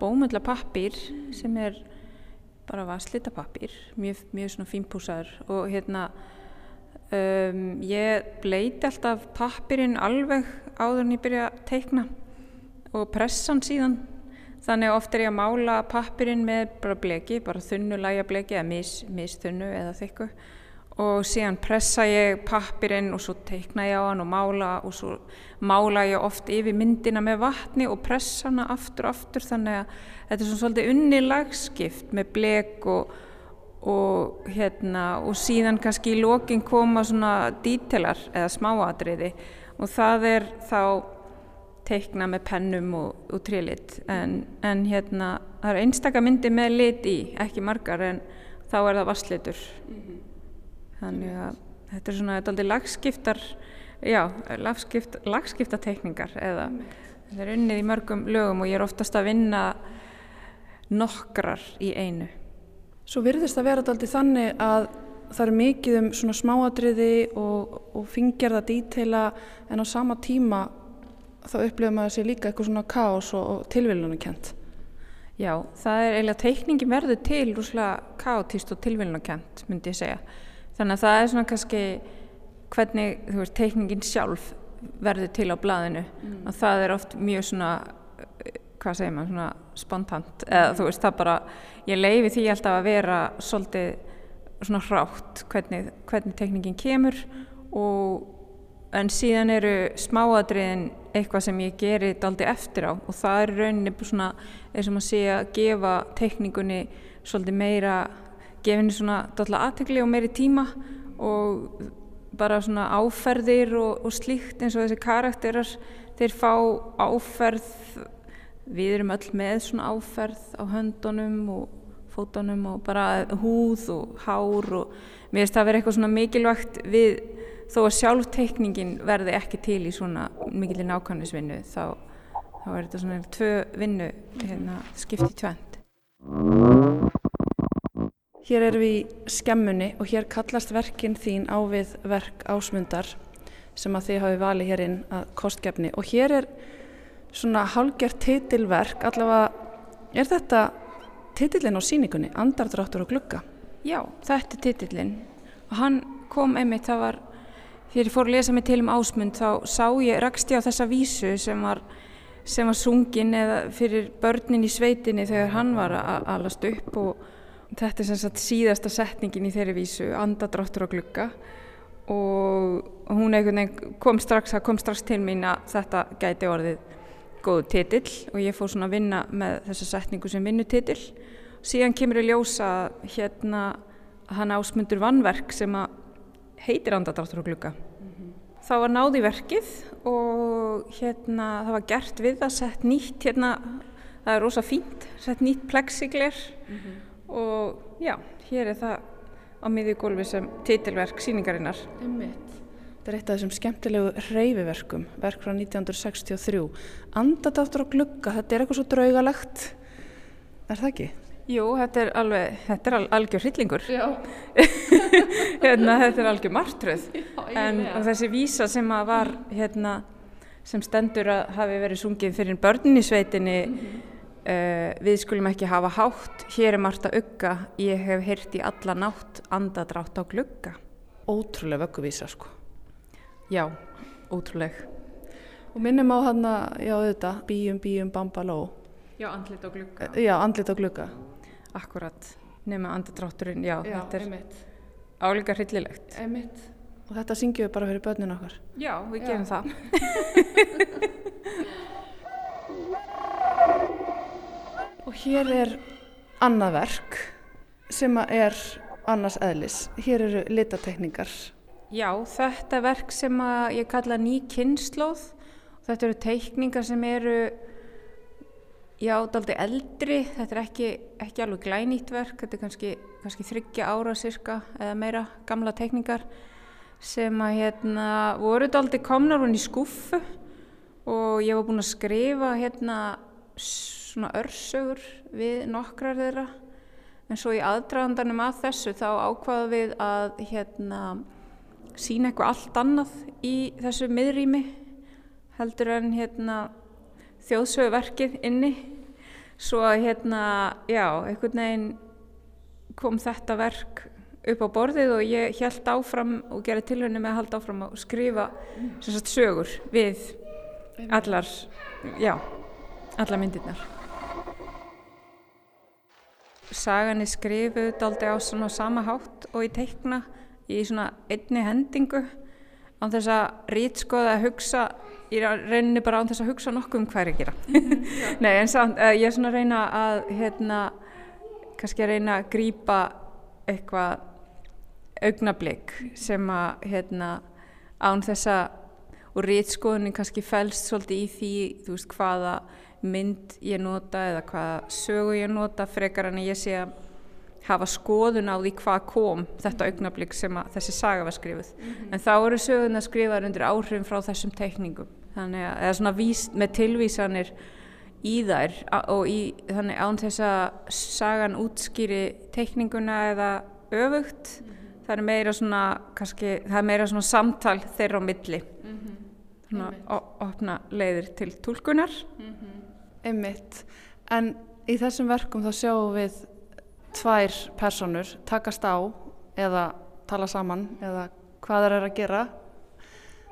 bómölla pappír sem er bara vaslita pappír, mjög, mjög svona fínpúsar og hérna um, ég bleiti alltaf pappírinn alveg áður en ég byrja að teikna og pressan síðan þannig að oft er ég að mála pappirinn með bara bleki, bara þunnu lægja bleki eða mis, misþunnu eða þykku og síðan pressa ég pappirinn og svo teikna ég á hann og mála og svo mála ég oft yfir myndina með vatni og pressa hana aftur og aftur þannig að þetta er svona svolítið unni lagskipt með blek og, og hérna og síðan kannski í lokin koma svona dítelar eða smáatriði. Og það er þá teikna með pennum og, og trílit en, en hérna það er einstaka myndi með lit í, ekki margar en þá er það vasslitur þannig að þetta er svona þetta er aldrei lagskiptar já, lagskipt, lagskipta teikningar eða þetta er unnið í mörgum lögum og ég er oftast að vinna nokkrar í einu Svo virðist það vera alltaf þannig að það er mikið um svona smáatriði og, og fingjarða dítela en á sama tíma þá upplifum maður sér líka eitthvað svona kaos og, og tilvílunarkent. Já, það er eiginlega teikningi verður til rúslega kaotist og tilvílunarkent myndi ég segja. Þannig að það er svona kannski hvernig þú veist teikningin sjálf verður til á blaðinu. Og það er oft mjög svona hvað segir maður, svona spontant. Eða þú veist það bara, ég leifi því alltaf að vera svolítið svona hrátt hvernig, hvernig tekningin kemur. Og en síðan eru smáadriðin eitthvað sem ég geri daldi eftir á. Og það er rauninni svona eins og maður sé að gefa tekningunni svolítið meira gefa henni svona daldi aðtegli og meiri tíma og bara svona áferðir og, og slíkt eins og þessi karakterar þeir fá áferð við erum öll með svona áferð á höndunum og fótunum og bara húð og hár og mér finnst það að vera eitthvað svona mikilvægt við þó að sjálfteikningin verði ekki til í svona mikilvæg nákvæmnisvinnu þá, þá er þetta svona tvö vinnu hérna, skipt í tvent. Hér erum við í skemmunni og hér kallast verkin þín á við verk ásmundar sem að þið hafi valið hér inn að kostgefni. Og hér er svona hálgjart titilverk allavega er þetta titillin á síningunni Andardráttur og glugga? Já, þetta er titillin og hann kom einmitt, það var þegar ég fór að lesa mig til um ásmund þá sá ég, rakst ég á þessa vísu sem var sem var sungin eða fyrir börnin í sveitinni þegar hann var að alast upp og þetta er sem sagt síðasta setningin í þeirri vísu, andadráttur og glugga. Og hún kom strax, það kom strax til mín að þetta gæti orðið góð titill og ég fór svona að vinna með þessa setningu sem vinnutitill síðan kemur ég ljósa hérna hann ásmundur vannverk sem að heitir andadráttur og glugga. Þá var náði verkið og hérna það var gert við það sett nýtt hérna það er rosa fínt, sett nýtt plexigler og já, hér er það á miðjugólfi sem titilverk síningarinnar Einmitt. Þetta er eitt af þessum skemmtilegu reyfiverkum, verk frá 1963. Andadáttur og glugga, þetta er eitthvað svo draugalegt, er það ekki? Jú, þetta er alveg, þetta er al algjör hryllingur Já. hérna, þetta er algjör martröð en þessi vísa sem að var hérna, sem stendur að hafi verið sungið fyrir börnin í sveitinni uh, við skulum ekki hafa hátt hér er margt að ugga ég hef heyrt í alla nátt andadrátt á glugga Ótrúlega vögguvísa, sko. já, ótrúleg Og minnum á hann að, já þetta, bíum, bíum, bambaló. já, andlit á glugga Já, andlit á glugga. akkurat, nema andadrátturinn já, þetta er einmitt. álíka hryllilegt Einmitt. Og þetta syngjum við bara fyrir börnin okkar. já, við gerum það Og hér er annað verk sem er annars eðlis. Hér eru litatekningar. Já, þetta er verk sem ég kalla ný kynnslóð. Þetta eru teikningar sem eru, já, daldi eldri. Þetta er ekki, ekki alveg glænýtt verk. Þetta er kannski, kannski þryggja ára cirka eða meira gamla teikningar sem að hérna voru daldi komnar hún í skúffu og ég var búin að skrifa hérna svona örsögur við nokkrar þeirra. En svo í aðdragandanum að þessu þá ákvaða við að hérna sína eitthvað allt annað í þessu miðrými heldur en hérna þjóðsöguverkið inni svo að hérna, já, einhvern veginn kom þetta verk upp á borðið og ég held áfram og gerði tilhörni með að halda áfram að skrifa sagt sögur við allar, já, allar myndirnar. Sagan er skrifuð daldi á svona sama hátt og í teikna í svona einni hendingu án þess að rítskoða að hugsa ég reynir bara án þess að hugsa nokkuð um hvað er að gera. Nei, en samt, uh, ég er svona að reyna að hérna, kannski að reyna að grípa eitthvað augnablík sem að hérna, án þess að og rítskoðunin kannski fælst svolítið í því þú veist hvaða mynd ég nota eða hvaða sögu ég nota frekar en að ég sé að hafa skoðun á því hvað kom þetta augnablík sem að þessi saga var skrifuð. En þá eru söguna skrifaður undir áhrifin frá þessum teikningum. Þannig að eða svona vís, með tilvísanir í þær og í, þannig án þess að sagan útskýri teikninguna eða öfugt það er meira svona kannski, það er meira svona samtal þeirra á milli. Svona o- opna leiðir til túlkunar Einmitt. En í þessum verkum þá sjáum við tvær personur takast á eða tala saman eða hvað það er að gera.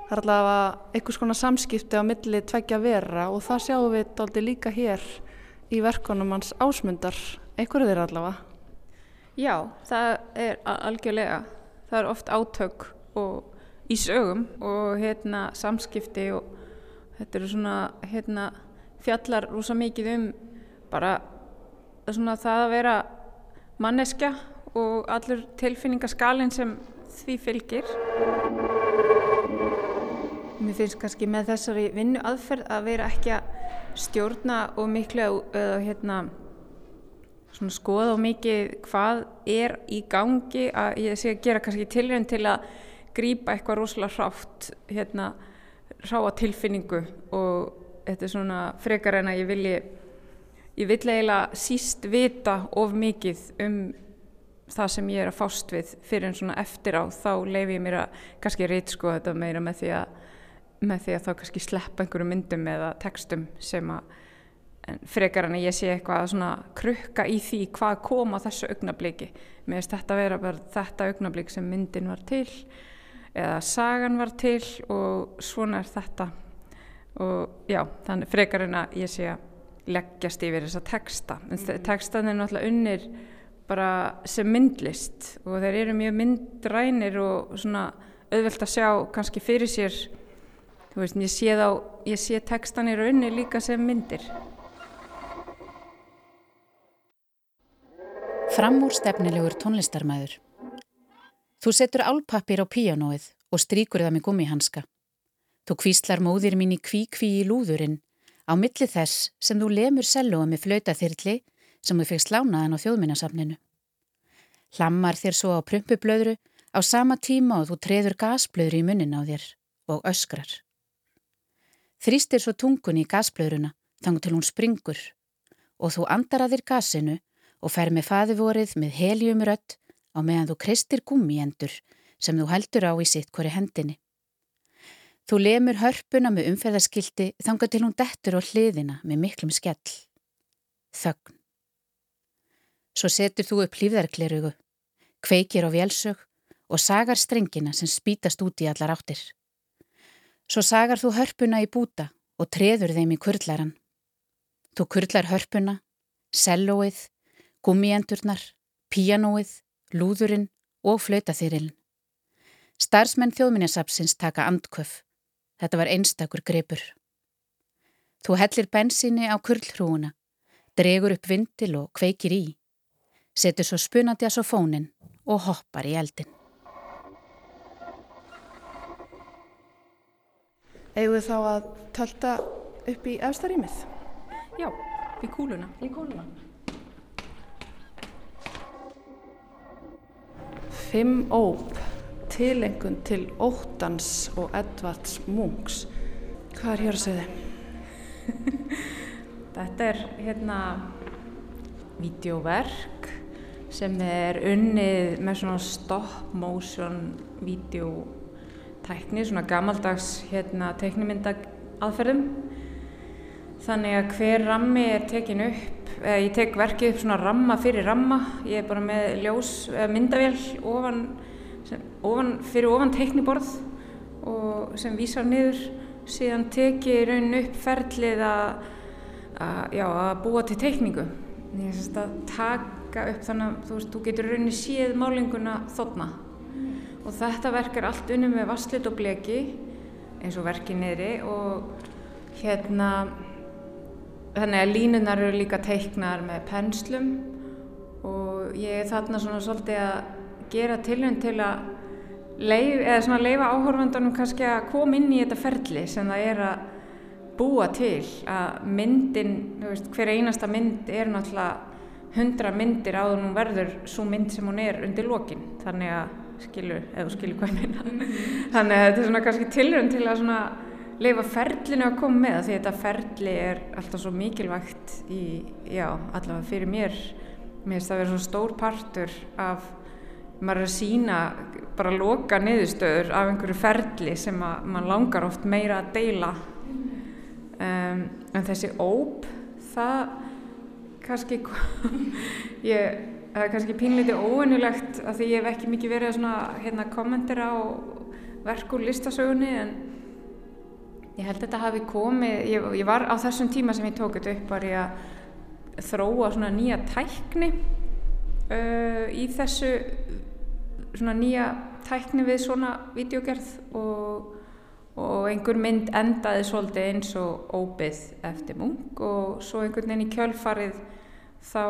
Það er allavega einhvers konar samskipti á milli tveggja vera og það sjáum við dálítið líka hér í verkunum hans ásmundar. Einhverju þeirra allavega. Já, það er algjörlega það er oft átök og í sögum og hérna samskipti og þetta eru svona hérna fjallar rosa mikið um bara það að vera manneskja og allur tilfinningaskalinn sem því fylgir. Mér finnst kannski með þessari vinnu aðferð að vera ekki að stjórna og miklu eða hérna svona skoða á mikið hvað er í gangi að ég sé að gera kannski tilrönd til að grípa eitthvað rosalega hrátt hérna ráa tilfinningu og þetta er svona frekar en að ég vilji ég vill eiginlega síst vita of mikið um það sem ég er að fást við fyrir en svona eftir á. Þá leifi ég mér að kannski reyt sko þetta meira með því að með því að þá kannski sleppa einhverju myndum eða textum sem að en frekar en að ég sé eitthvað að svona krukka í því hvað kom á þessu augnabliki mér finnst þetta að vera bara þetta augnablík sem myndin var til eða sagan var til og svona er þetta og já, þannig frekar en að ég sé að leggjast yfir þessa texta en mm. textan er náttúrulega unnir bara sem myndlist og þeir eru mjög myndrænir og svona auðvelt að sjá kannski fyrir sér þú veist, ég sé þá ég sé textan eru unnir líka sem myndir Framúr stefnilegur tónlistarmæður. Þú setur álpappir á píanóið og stríkur það með gummihanska. Þú kvíslar móðir mín í kví-kví í lúðurinn á milli þess sem þú lemur sellóa með flöytaþyrli sem þú fegst lánaðan á þjóðminnasafninu. Hlammar þér svo á prumpublöðru á sama tíma og þú treður gasblöðru í munnin á þér og öskrar. Þrýstir svo tungun í gasblöðruna þangu til hún springur og þú andar að þér gasinu og fer með faðivorið með heljumrött á meðan þú kristir gummiendur sem þú heldur á í sitt hvori hendinni. Þú lemur hörpuna með umferðarskildi þanga til hún dettur á hliðina með miklum skell. Þögn. Svo setur þú upp hlýfðarklerugu, kveikir á vélsög og sagar strengina sem spítast út í allar áttir. Svo sagar þú hörpuna í búta og treður þeim í kurlaran. Þú kurlar hörpuna, sellóið, gummiendurnar, píanóið, lúðurinn og flautaþyrillin. Starsmenn þjóðminnesapsins taka andköf. Þetta var einstakur grepur. Þú hellir bensinni á kurlhrúuna, dregur upp vindil og kveikir í, setur svo spunandi að svo fónin og hoppar í eldin. Við þá að tölta upp í efstarímið? Já, í kúluna. Í kúluna. Fimm óp, tilengun til Óttans og Edvards Munks. Hvað er hér að segja þið? Þetta er hérna videóverk sem er unnið með svona stop motion videótækni, svona gammaldags hérna teiknumynda aðferðum. Þannig að hver rammi er tekin upp Eh, ég tek verkið upp svona ramma fyrir ramma, ég er bara með ljós, myndavél ofan, ofan, fyrir ofan teikniborð og sem vísar niður, síðan tek ég raun upp ferlið að, að, já, að búa til teikningu. Að taka upp þannig að þú, veist, þú getur rauninni séð málinguna þotna og þetta verk er allt unni með vasslit og bleki eins og verkið niðri og hérna Þannig að línunar eru líka teiknar með penslum. Og ég er þarna svona svolítið að gera tilhund til að leif, svona leifa áhörfandunum kannski að koma inn í þetta ferli sem það er að búa til. Að myndin, veist, hver einasta mynd er náttúrulega hundra myndir áður nú verður svo mynd sem hún er undir lokin. Þannig að skilur, eða skilur hvað ég meina. Þannig að þetta er svona kannski tilhund til að svona leifa ferlinu að koma með því þetta ferli er alltaf svo mikilvægt í, já, allavega fyrir mér. Mér finnst það að vera svo stór partur af maður að sína bara loka niðurstöður af einhverju ferli sem að mann langar oft meira að deila. Um, en þessi óp það kannski ég, það er kannski pínleiti óvinnulegt að því ég hef ekki mikið verið að hérna, kommentera á verku listasögunni en Ég held að þetta hafi komið, ég, ég var á þessum tíma sem ég tók þetta upp var ég að þróa svona nýja tækni uh, í þessu svona nýja tækni við svona videogerð og, og einhver mynd endaði svolítið eins og óbyð eftir mung og svo einhvern veginn í kjölfarið þá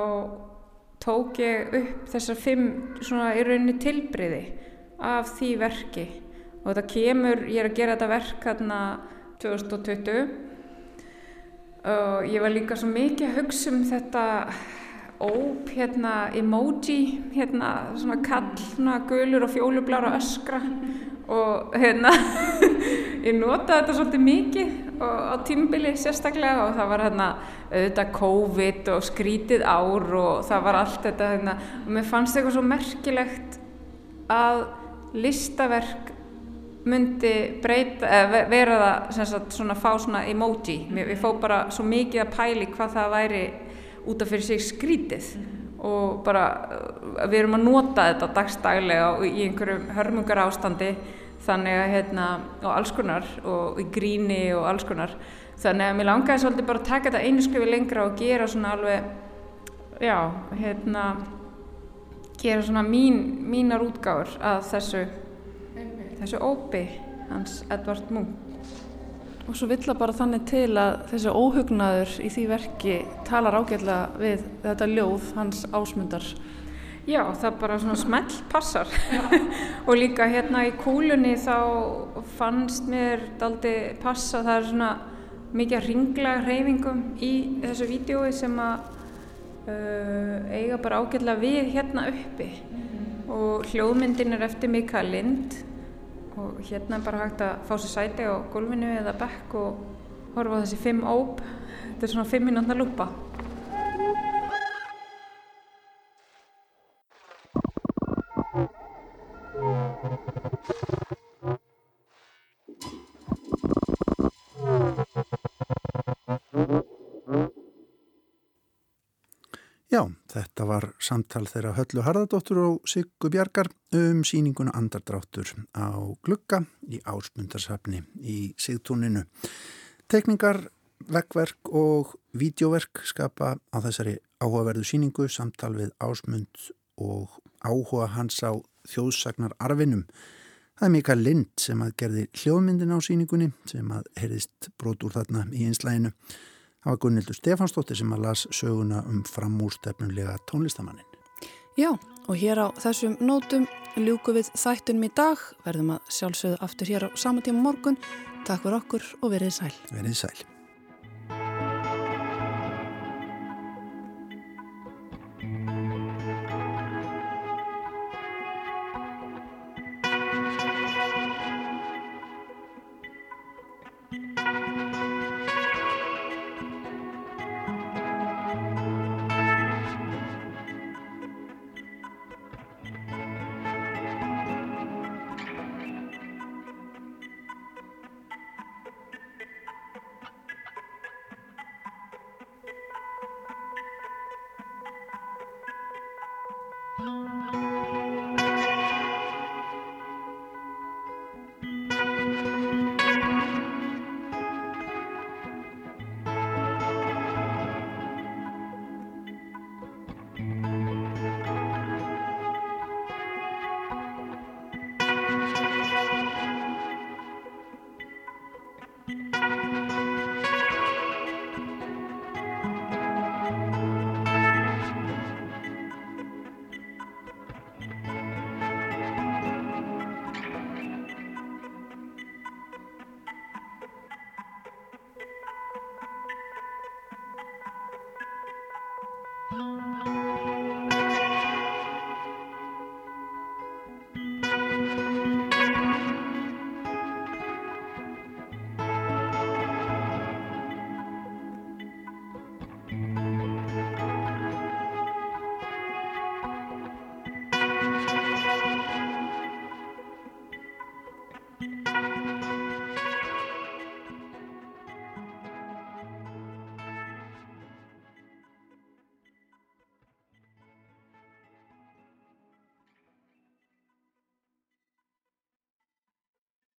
tók ég upp þessar fimm svona í rauninni tilbriði af því verki. Og þetta kemur, ég er að gera þetta verk hérna 2020 og ég var líka svo mikið að hugsa um þetta óp hérna emoji hérna svona kall svona gulur og fjólublára öskra. Og hérna ég notaði þetta svolítið mikið á tímbili sérstaklega og það var hérna auðvitað COVID og skrítið ár og það var allt þetta hérna. Og mér fannst eitthvað svo merkilegt að listaverk myndi breyta, eða vera það sem sagt svona fá svona emoji. Ég fó bara svo mikið að pæli hvað það væri út af fyrir sig skrítið og bara við erum að nota þetta dagstaglega í einhverjum hörmungar ástandi þannig að hérna og alls konar og í gríni og alls konar. Þannig að mér langaði svolítið bara að taka þetta einu skrifi lengra og gera svona alveg já, hérna gera svona mín, mínar útgáður að þessu þessu ópi hans Edvard Munch Og svo vill það bara þannig til að þessi óhugnaður í því verki talar ágætlega við þetta ljóð hans ásmundar. Já, það bara svona smell passar. Og líka hérna í kúlunni þá fannst mér daldi passa, það er svona mikið ringlega hreyfingum í þessu vídjói sem að uh, eiga bara ágætlega við hérna uppi. Og hljóðmyndin er eftir Mikael Lind og hérna er bara hægt að fá sér sæti á gólfinu eða bekk og horfa á þessi fimm óp. Þetta er svona fimm minútna lúpa þetta var samtal þeirra Höllu Harðardóttur og Siggu Bjarkar um síninguna Andardráttur á glugga í Ásmundarsafni í Sigtúninu. Tekningar, vekkverk og vídeoverk skapa á þessari áhugaverðu síningu samtal við Ásmund og áhuga hans á þjóðsagnar arfinum. Það er Mikael Lind sem að gerði hljóðmyndin á síningunni sem að heyrðist brot úr þarna í einslæginu. Það var Gunnildur Stefansdóttir sem að las söguna um framúrstefnulega tónlistamannin. Já, og hér á þessum nótum ljúku við þættunum í dag. Verðum að sjálfsögðu aftur hér á sama tíma morgun. Takk fyrir okkur og verið sæl. Verið sæl.